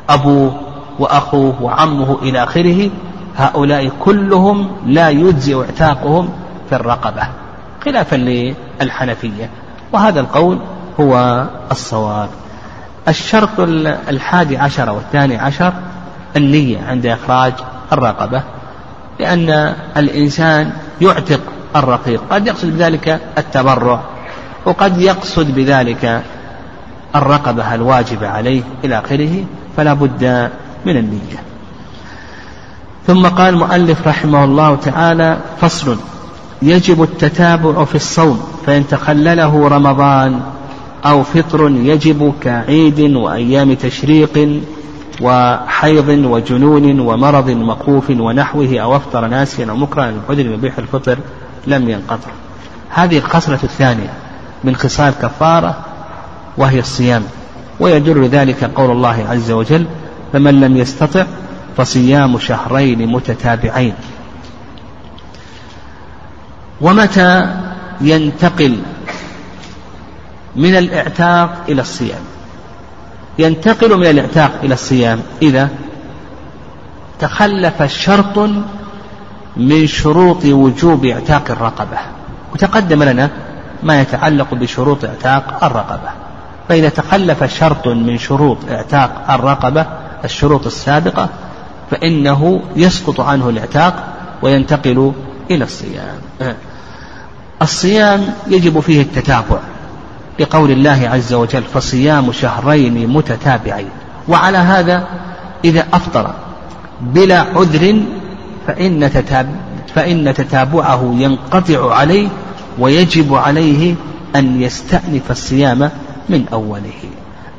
أبوه وأخوه وعمه إلى آخره هؤلاء كلهم لا يجزئ اعتاقهم في الرقبة. خلافا للحنفية. وهذا القول هو الصواب. الشرط الحادي عشر والثاني عشر النية عند إخراج الرقبة لأن الإنسان يعتق الرقيق قد يقصد بذلك التبرع وقد يقصد بذلك الرقبة الواجبة عليه إلى آخره فلا بد من النية. ثم قال المؤلف رحمه الله تعالى فصل يجب التتابع في الصوم فإن تخلله رمضان أو فطر يجب كعيد وأيام تشريق وحيض وجنون ومرض مخوف ونحوه أو أفطر ناسيا أو مكرها الحجر يبيح الفطر لم ينقطع. هذه الخصلة الثانية من خصال كفارة وهي الصيام ويدل ذلك قول الله عز وجل فمن لم يستطع فصيام شهرين متتابعين. ومتى ينتقل من الاعتاق إلى الصيام. ينتقل من الاعتاق إلى الصيام. إذا تخلف شرط من شروط وجوب اعتاق الرقبة. وتقدم لنا ما يتعلق بشروط اعتاق الرقبة. فإذا تخلف شرط من شروط اعتاق الرقبة الشروط السابقة فإنه يسقط عنه الاعتاق وينتقل إلى الصيام. الصيام يجب فيه التتابع. لقول الله عز وجل فصيام شهرين متتابعين. وعلى هذا إذا أفطر بلا عذر فإن, تتاب فإن تتابعه ينقطع عليه ويجب عليه أن يستأنف الصيام من أوله.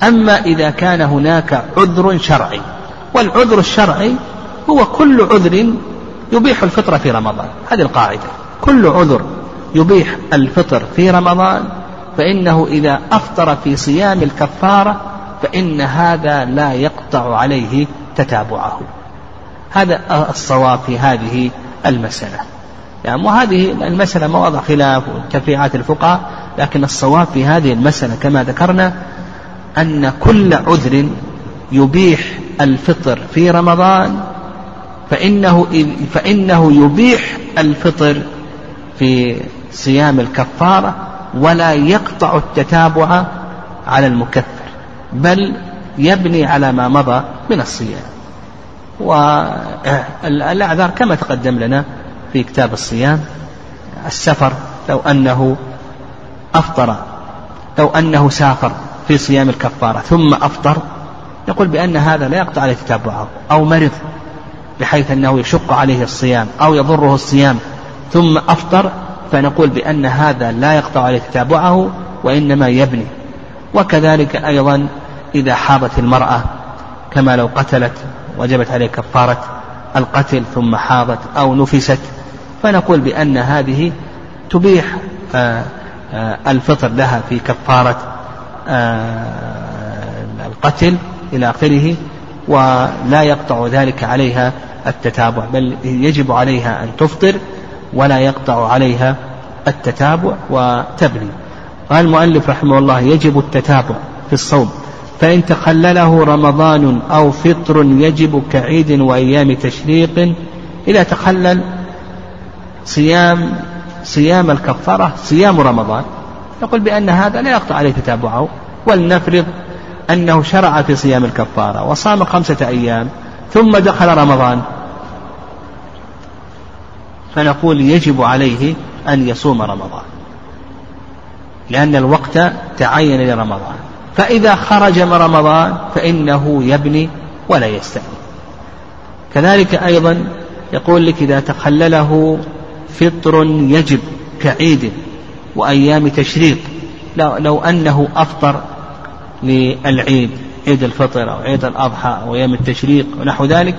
أما إذا كان هناك عذر شرعي والعذر الشرعي هو كل عذر يبيح الفطر في رمضان. هذه القاعدة. كل عذر يبيح الفطر في رمضان فإنه إذا أفطر في صيام الكفارة فإن هذا لا يقطع عليه تتابعه. هذا الصواب في هذه المسألة. يعني وهذه المسألة مواضع خلاف وتفريعات الفقهاء لكن الصواب في هذه المسألة كما ذكرنا أن كل عذر يبيح الفطر في رمضان فإنه فإنه يبيح الفطر في صيام الكفارة ولا يقطع التتابع على المكفر بل يبني على ما مضى من الصيام. والأعذار كما تقدم لنا في كتاب الصيام السفر لو أنه أفطر لو أنه سافر في صيام الكفارة ثم أفطر يقول بأن هذا لا يقطع عليه تتابعه أو مرض بحيث أنه يشق عليه الصيام أو يضره الصيام ثم أفطر فنقول بأن هذا لا يقطع عليه تتابعه وإنما يبني. وكذلك أيضا إذا حاضت المرأة كما لو قتلت وجبت عليه كفارة القتل ثم حاضت أو نفست فنقول بأن هذه تبيح آه، آه، الفطر لها في كفارة القتل إلى آخره ولا يقطع ذلك عليها التتابع بل يجب عليها أن تفطر ولا يقطع عليها التتابع وتبني. قال المؤلف رحمه الله يجب التتابع في الصوم فإن تخلله رمضان أو فطر يجب كعيد وأيام تشريق. إذا تخلل صيام صيام الكفارة صيام رمضان نقول بأن هذا لا يقطع عليه تتابعه. ولنفرض أنه شرع في صيام الكفارة وصام خمسة أيام ثم دخل رمضان فنقول يجب عليه أن يصوم رمضان لأن الوقت تعين لرمضان. فإذا خرج من رمضان فإنه يبني ولا يستأنف كذلك أيضا يقول لك إذا تخلله فطر يجب كعيد وأيام تشريق لو, لو أنه أفطر للعيد عيد الفطر أو عيد الأضحى أو أيام التشريق ونحو ذلك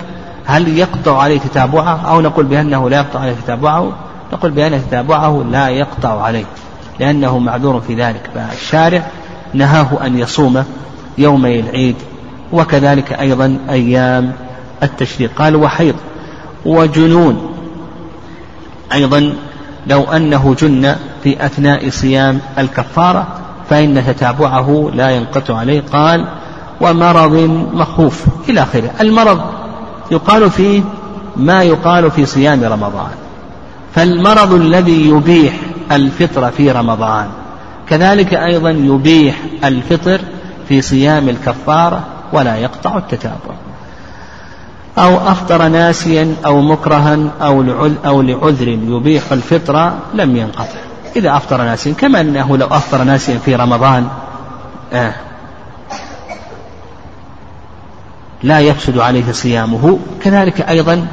هل يقطع عليه تتابعه أو نقول بأنه لا يقطع عليه تتابعه؟ نقول بأن تتابعه لا يقطع عليه لأنه معذور في ذلك. فالشارع نهاه أن يصوم يومي العيد وكذلك أيضا أيام التشريق. قال وحيض وجنون. أيضا لو أنه جن في أثناء صيام الكفارة فإن تتابعه لا ينقطع عليه. قال ومرض مخوف إلى آخره. المرض يقال فيه ما يقال في صيام رمضان. فالمرض الذي يبيح الفطر في رمضان كذلك أيضا يبيح الفطر في صيام الكفارة ولا يقطع التتابع. أو أفطر ناسيا أو مكرها أو أو لعذر يبيح الفطر لم ينقطع. إذا أفطر ناسيا كما أنه لو أفطر ناسيا في رمضان آه لا يفسد عليه صيامه. كذلك أيضا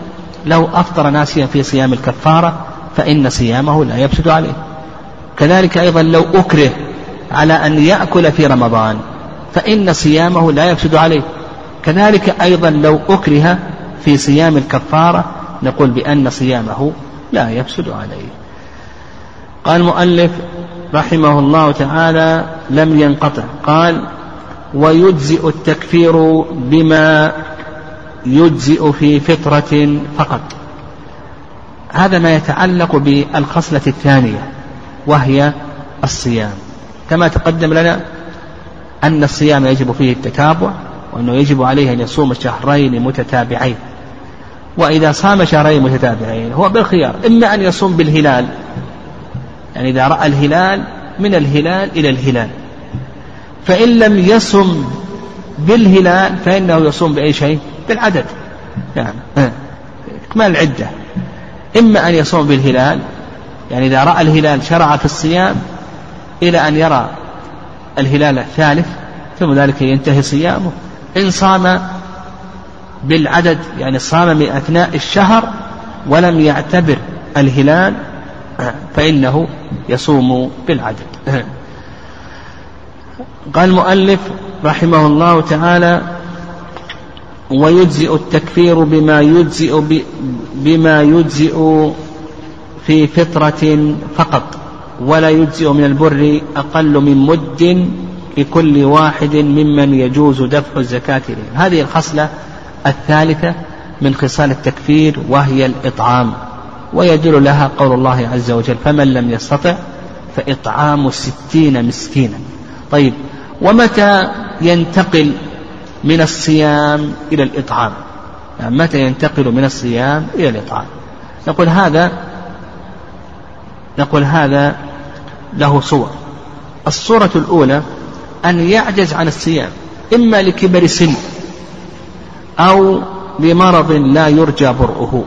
لو أفطر ناسيا في صيام الكفارة فإن صيامه لا يفسد عليه. كذلك أيضا لو أكره على أن يأكل في رمضان فإن صيامه لا يفسد عليه. كذلك أيضا لو أكره في صيام الكفارة نقول بأن صيامه لا يفسد عليه. قال المؤلف رحمه الله تعالى لم ينقطع. قال ويجزئ التكفير بما يجزئ في فطرة فقط. هذا ما يتعلق بالخصلة الثانية وهي الصيام. كما تقدم لنا أن الصيام يجب فيه التتابع وأنه يجب عليه أن يصوم شهرين متتابعين. وإذا صام شهرين متتابعين هو بالخيار إما أن يصوم بالهلال. يعني إذا رأى الهلال من الهلال إلى الهلال. فإن لم يصم بالهلال فإنه يصوم بأي شيء؟ بالعدد. يعني إكمال العدة. إما أن يصوم بالهلال يعني إذا رأى الهلال شرع في الصيام إلى أن يرى الهلال الثالث ثم ذلك ينتهي صيامه. إن صام بالعدد يعني صام من أثناء الشهر ولم يعتبر الهلال فإنه يصوم بالعدد. قال المؤلف رحمه الله تعالى ويجزئ التكفير بما يجزئ بما يجزئ في فطرة فقط ولا يجزئ من البر أقل من مد لكل واحد ممن يجوز دفع الزكاة إليه. هذه الخصلة الثالثة من خصال التكفير وهي الإطعام ويدل لها قول الله عز وجل فمن لم يستطع فإطعام ستين مسكينا. طيب ومتى ينتقل من الصيام إلى الإطعام؟ يعني متى ينتقل من الصيام إلى الإطعام؟ نقول هذا نقول هذا له صور. الصورة الأولى أن يعجز عن الصيام إما لكبر سن أو لمرض لا يرجى برؤه.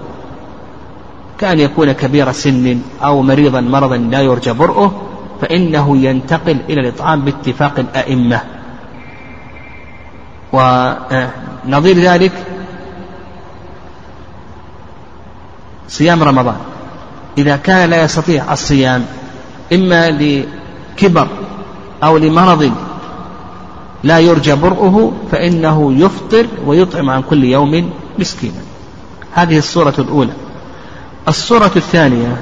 كأن يكون كبير سن أو مريضا مرضا لا يرجى برؤه فإنه ينتقل إلى الإطعام باتفاق الأئمة. ونظير ذلك صيام رمضان. إذا كان لا يستطيع الصيام إما لكبر أو لمرض لا يرجى برؤه فإنه يفطر ويطعم عن كل يوم مسكينا. هذه الصورة الأولى. الصورة الثانية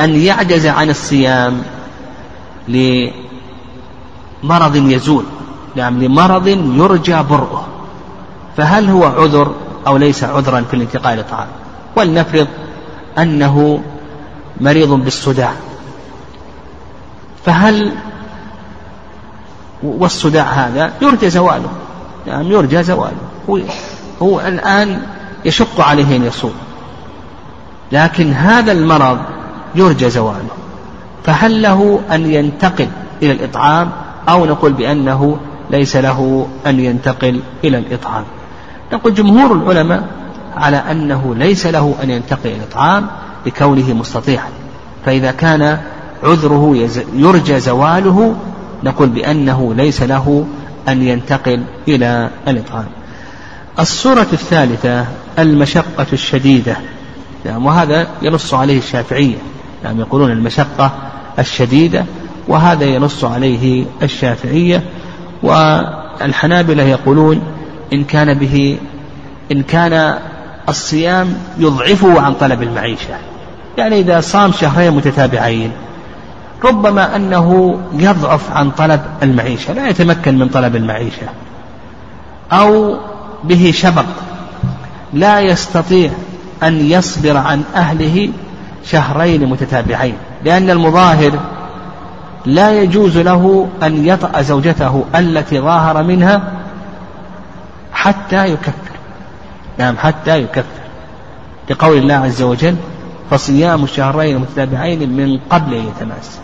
أن يعجز عن الصيام لمرض يزول نعم لمرض يرجى برؤه. فهل هو عذر أو ليس عذرا في الانتقال الطعام ولنفرض أنه مريض بالصداع. فهل والصداع هذا يرجى زواله؟ نعم يرجى زواله. هو, هو الآن يشق عليه أن يصوم. لكن هذا المرض يرجى زواله. فهل له أن ينتقل إلى الإطعام أو نقول بأنه ليس له أن ينتقل إلى الإطعام؟ نقول جمهور العلماء على أنه ليس له أن ينتقل إلى الإطعام لكونه مستطيعا. فإذا كان عذره يرجى زواله نقول بأنه ليس له أن ينتقل إلى الإطعام. الصورة الثالثة المشقة الشديدة. يعني وهذا ينص عليه الشافعية. يعني يقولون المشقة الشديدة وهذا ينص عليه الشافعية. والحنابلة يقولون إن كان به إن كان الصيام يضعفه عن طلب المعيشة. يعني إذا صام شهرين متتابعين ربما أنه يضعف عن طلب المعيشة لا يتمكن من طلب المعيشة. أو به شبق لا يستطيع أن يصبر عن أهله شهرين متتابعين لأن المظاهر لا يجوز له أن يطأ زوجته التي ظاهر منها حتى يكفر. نعم حتى يكفر. لقول الله عز وجل فصيام الشهرين المتتابعين من قبل أن يتماس.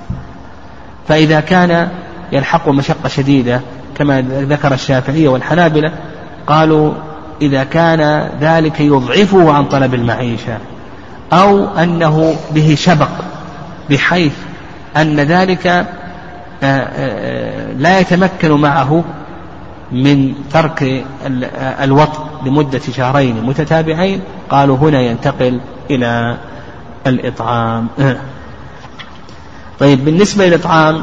فإذا كان يلحق مشقة شديدة كما ذكر الشافعية والحنابلة قالوا إذا كان ذلك يضعفه عن طلب المعيشة. أو أنه به شبق بحيث أن ذلك آه، آه، لا يتمكن معه من ترك الوطء لمدة شهرين متتابعين. قالوا هنا ينتقل إلى الإطعام. طيب بالنسبة للإطعام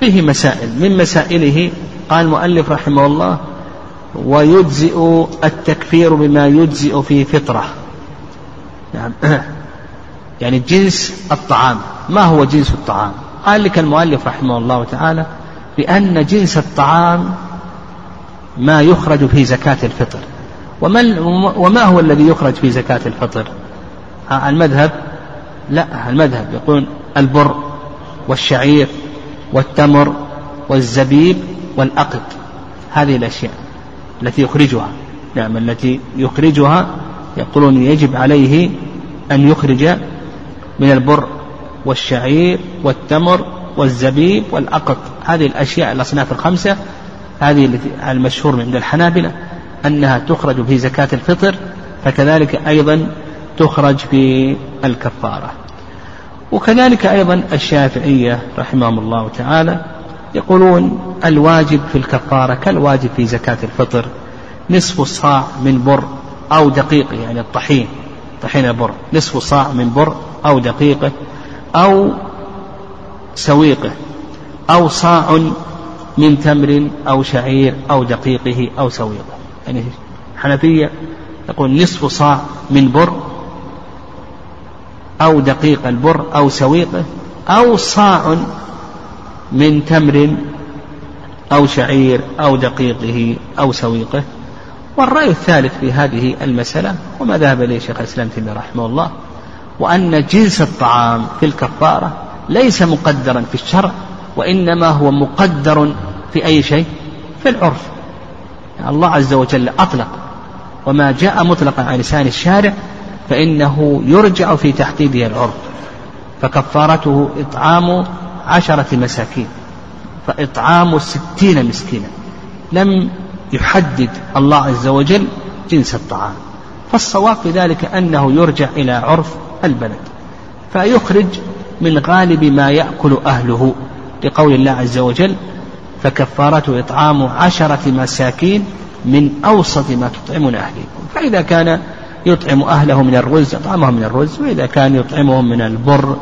فيه مسائل. من مسائله قال المؤلف رحمه الله ويجزئ التكفير بما يجزئ في فطرة. نعم. يعني جنس الطعام. ما هو جنس الطعام؟ قال لك المؤلف رحمه الله تعالى بأن جنس الطعام ما يخرج في زكاة الفطر. وما, وما هو الذي يخرج في زكاة الفطر؟ المذهب؟ لا المذهب يقول البر والشعير والتمر والزبيب والأقط. هذه الأشياء التي يخرجها. نعم التي يخرجها يقولون يجب عليه أن يخرج من البر والشعير والتمر والزبيب والأقط. هذه الأشياء الأصناف الخمسة هذه المشهور عند الحنابلة أنها تخرج في زكاة الفطر فكذلك أيضا تخرج في الكفارة. وكذلك أيضا الشافعية رحمهم الله تعالى يقولون الواجب في الكفارة كالواجب في زكاة الفطر نصف الصاع من بر أو دقيقه يعني الطحين. طحين البر نصف صاع من بر أو دقيقة أو سويقة أو صاع من تمر أو شعير أو دقيقه أو سويقة. يعني حنفية يقول نصف صاع من بر أو دقيق البر أو سويقة أو صاع من تمر أو شعير أو دقيقه أو سويقة. والرأي الثالث في هذه المسألة وما ذهب إليه شيخ الإسلام تيمية رحمه الله وأن جنس الطعام في الكفارة ليس مقدرا في الشرع وإنما هو مقدر في أي شيء؟ في العرف. الله عز وجل أطلق. وما جاء مطلقا على لسان الشارع فإنه يرجع في تحديده العرف. فكفارته إطعام عشرة مساكين فإطعام ستين مسكينا. لم يحدد الله عز وجل جنس الطعام. فالصواب في ذلك أنه يرجع إلى عرف البلد. فيخرج من غالب ما يأكل أهله. لقول الله عز وجل فكفارته إطعام عشرة مساكين من أوسط ما تطعمون أهليكم. فإذا كان يطعم أهله من الرز أطعمهم من الرز. وإذا كان يطعمهم من البر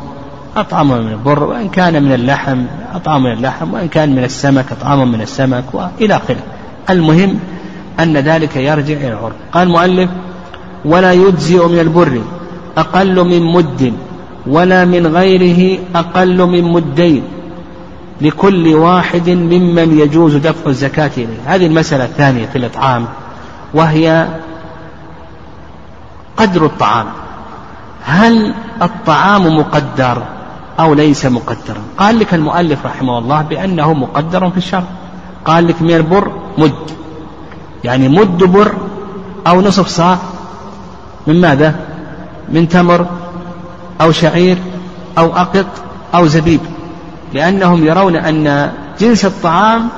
أطعمهم من البر. وإن كان من اللحم أطعمهم من اللحم. وإن كان من السمك أطعمهم من السمك وإلى آخره. المهم أن ذلك يرجع إلى العرف. قال المؤلف ولا يجزئ من البر أقل من مد ولا من غيره أقل من مدين لكل واحد ممن يجوز دفع الزكاة إليه. هذه المسألة الثانية في الإطعام وهي قدر الطعام. هل الطعام مقدر أو ليس مقدرا؟ قال لك المؤلف رحمه الله بأنه مقدر في الشرع. قال لك من البر مد. يعني مد بر أو نصف صاع. من ماذا؟ من تمر أو شعير أو أقط أو زبيب. لأنهم يرون أن جنس الطعام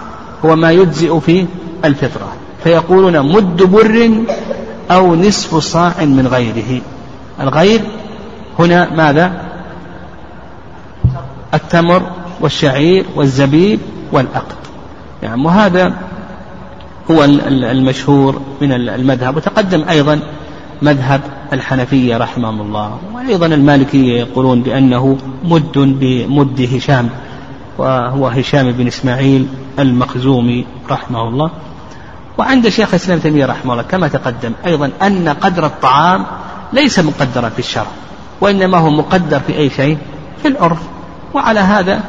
هو ما يجزئ في الفطرة. فيقولون مد بر أو نصف صاع من غيره. الغير هنا ماذا؟ التمر والشعير والزبيب والأقط. يعني وهذا هو المشهور من المذهب وتقدم أيضا مذهب الحنفية رحمهم الله وأيضا المالكية يقولون بأنه مد بمد هشام وهو هشام بن إسماعيل المخزومي رحمه الله. وعند شيخ الإسلام تيمية رحمه الله كما تقدم أيضا أن قدر الطعام ليس مقدرا في الشرع وإنما هو مقدر في أي شيء في العرف وعلى هذا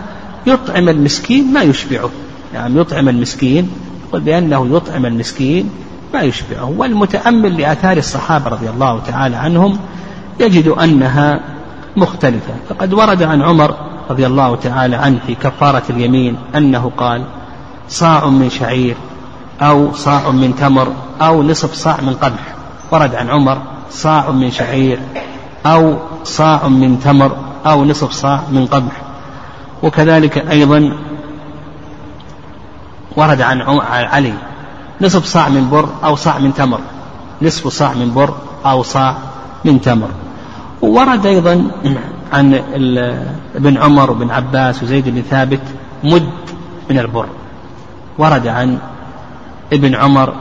يطعم المسكين ما يشبعه يعني يطعم المسكين يقول بأنه يطعم المسكين ما يشبعه والمتأمل لآثار الصحابة رضي الله تعالى عنهم يجد أنها مختلفة. فقد ورد عن عمر رضي الله تعالى عنه في كفارة اليمين أنه قال صاع من شعير أو صاع من تمر أو نصف صاع من قمح. ورد عن عمر صاع من شعير أو صاع من تمر أو نصف صاع من قمح. وكذلك أيضا ورد عن علي. نصف صاع من بر أو صاع من تمر. نصف صاع من بر أو صاع من تمر. وورد أيضا عن ابن عمر وابن عباس وزيد بن ثابت مد من البر. ورد عن ابن عمر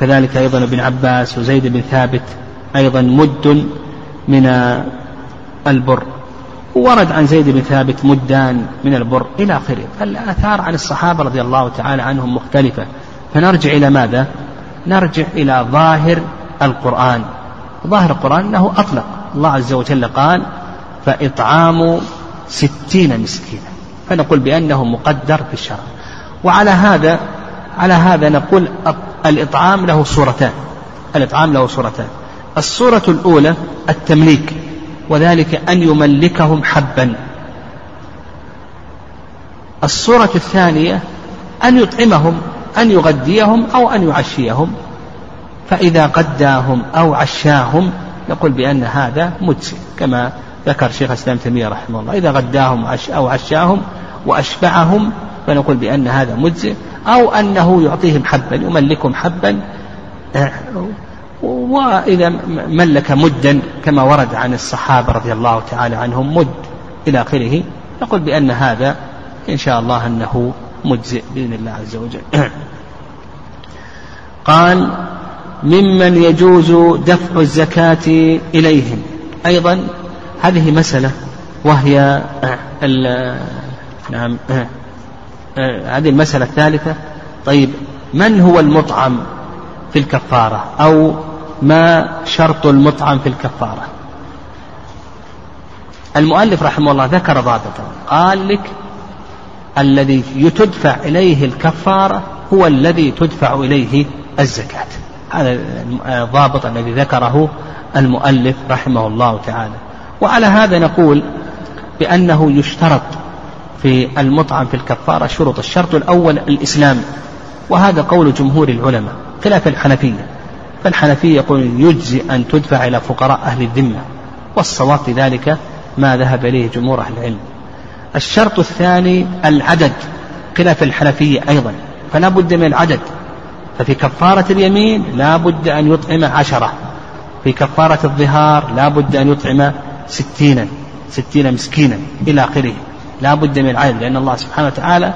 كذلك أيضا ابن عباس وزيد بن ثابت أيضا مد من البر. ورد عن زيد بن ثابت مدان من البر إلى آخره. فالآثار عن الصحابة رضي الله تعالى عنهم مختلفة. فنرجع إلى ماذا؟ نرجع إلى ظاهر القرآن. ظاهر القرآن أنه أطلق. الله عز وجل قال فإطعام ستين مسكينا. فنقول بأنه مقدر في الشرع. وعلى هذا على هذا نقول الإطعام له صورتان. الإطعام له صورتان. الصورة الأولى التمليك. وذلك أن يملكهم حبا. الصورة الثانية أن يطعمهم أن يغديهم أو أن يعشيهم. فإذا غداهم أو عشاهم نقول بأن هذا مجزي كما ذكر شيخ الإسلام تيمية رحمه الله. إذا غداهم أو عشاهم وأشبعهم فنقول بأن هذا مجزي أو أنه يعطيهم حبا يملكهم حبا. وإذا ملك مدا كما ورد عن الصحابة رضي الله تعالى عنهم مد إلى آخره. نقول بأن هذا إن شاء الله أنه مجزئ بإذن الله عز وجل. قال ممن يجوز دفع الزكاة إليهم. أيضا هذه مسألة وهي نعم هذه المسألة الثالثة. طيب من هو المطعم في الكفارة؟ أو ما شرط المطعم في الكفارة. المؤلف رحمه الله ذكر ضابطا قال لك الذي تدفع إليه الكفارة هو الذي تدفع إليه الزكاة. هذا الضابط الذي ذكره المؤلف رحمه الله تعالى. وعلى هذا نقول بأنه يشترط في المطعم في الكفارة شروط. الشرط الأول الإسلام وهذا قول جمهور العلماء خلاف الحنفية. فالحنفية يقول يجزي أن تدفع إلى فقراء أهل الذمة والصواب في ذلك ما ذهب إليه جمهور أهل العلم. الشرط الثاني العدد خلاف الحنفية أيضا فلا بد من العدد. ففي كفارة اليمين لا بد أن يطعم عشرة في كفارة الظهار لا بد أن يطعم ستينا ستين مسكينا إلى آخره. لا بد من العدد لأن الله سبحانه وتعالى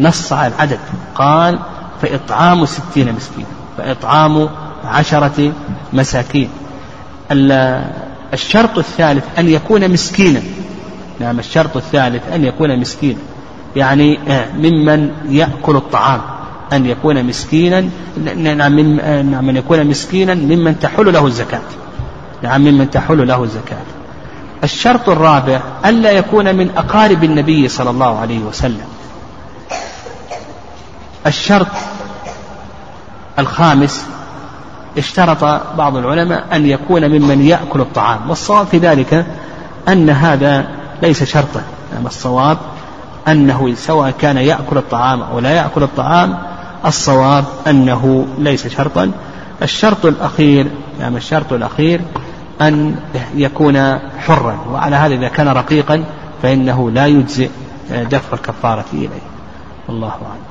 نص على العدد قال فإطعام ستين مسكينا فإطعام عشرة مساكين. الشرط الثالث أن يكون مسكينا. نعم الشرط الثالث أن يكون مسكينا. يعني آه، ممن يأكل الطعام. أن يكون مسكينا نعم من آه، نعم أن يكون مسكينا ممن تحل له الزكاة. نعم ممن تحل له الزكاة. الشرط الرابع ألا يكون من أقارب النبي صلى الله عليه وسلم. الشرط الخامس اشترط بعض العلماء أن يكون ممن يأكل الطعام والصواب في ذلك أن هذا ليس شرطا يعني الصواب أنه سواء كان يأكل الطعام أو لا يأكل الطعام الصواب أنه ليس شرطا. الشرط الأخير يعني الشرط الأخير أن يكون حرا وعلى هذا إذا كان رقيقا فإنه لا يجزئ دفع الكفارة إليه. والله أعلم.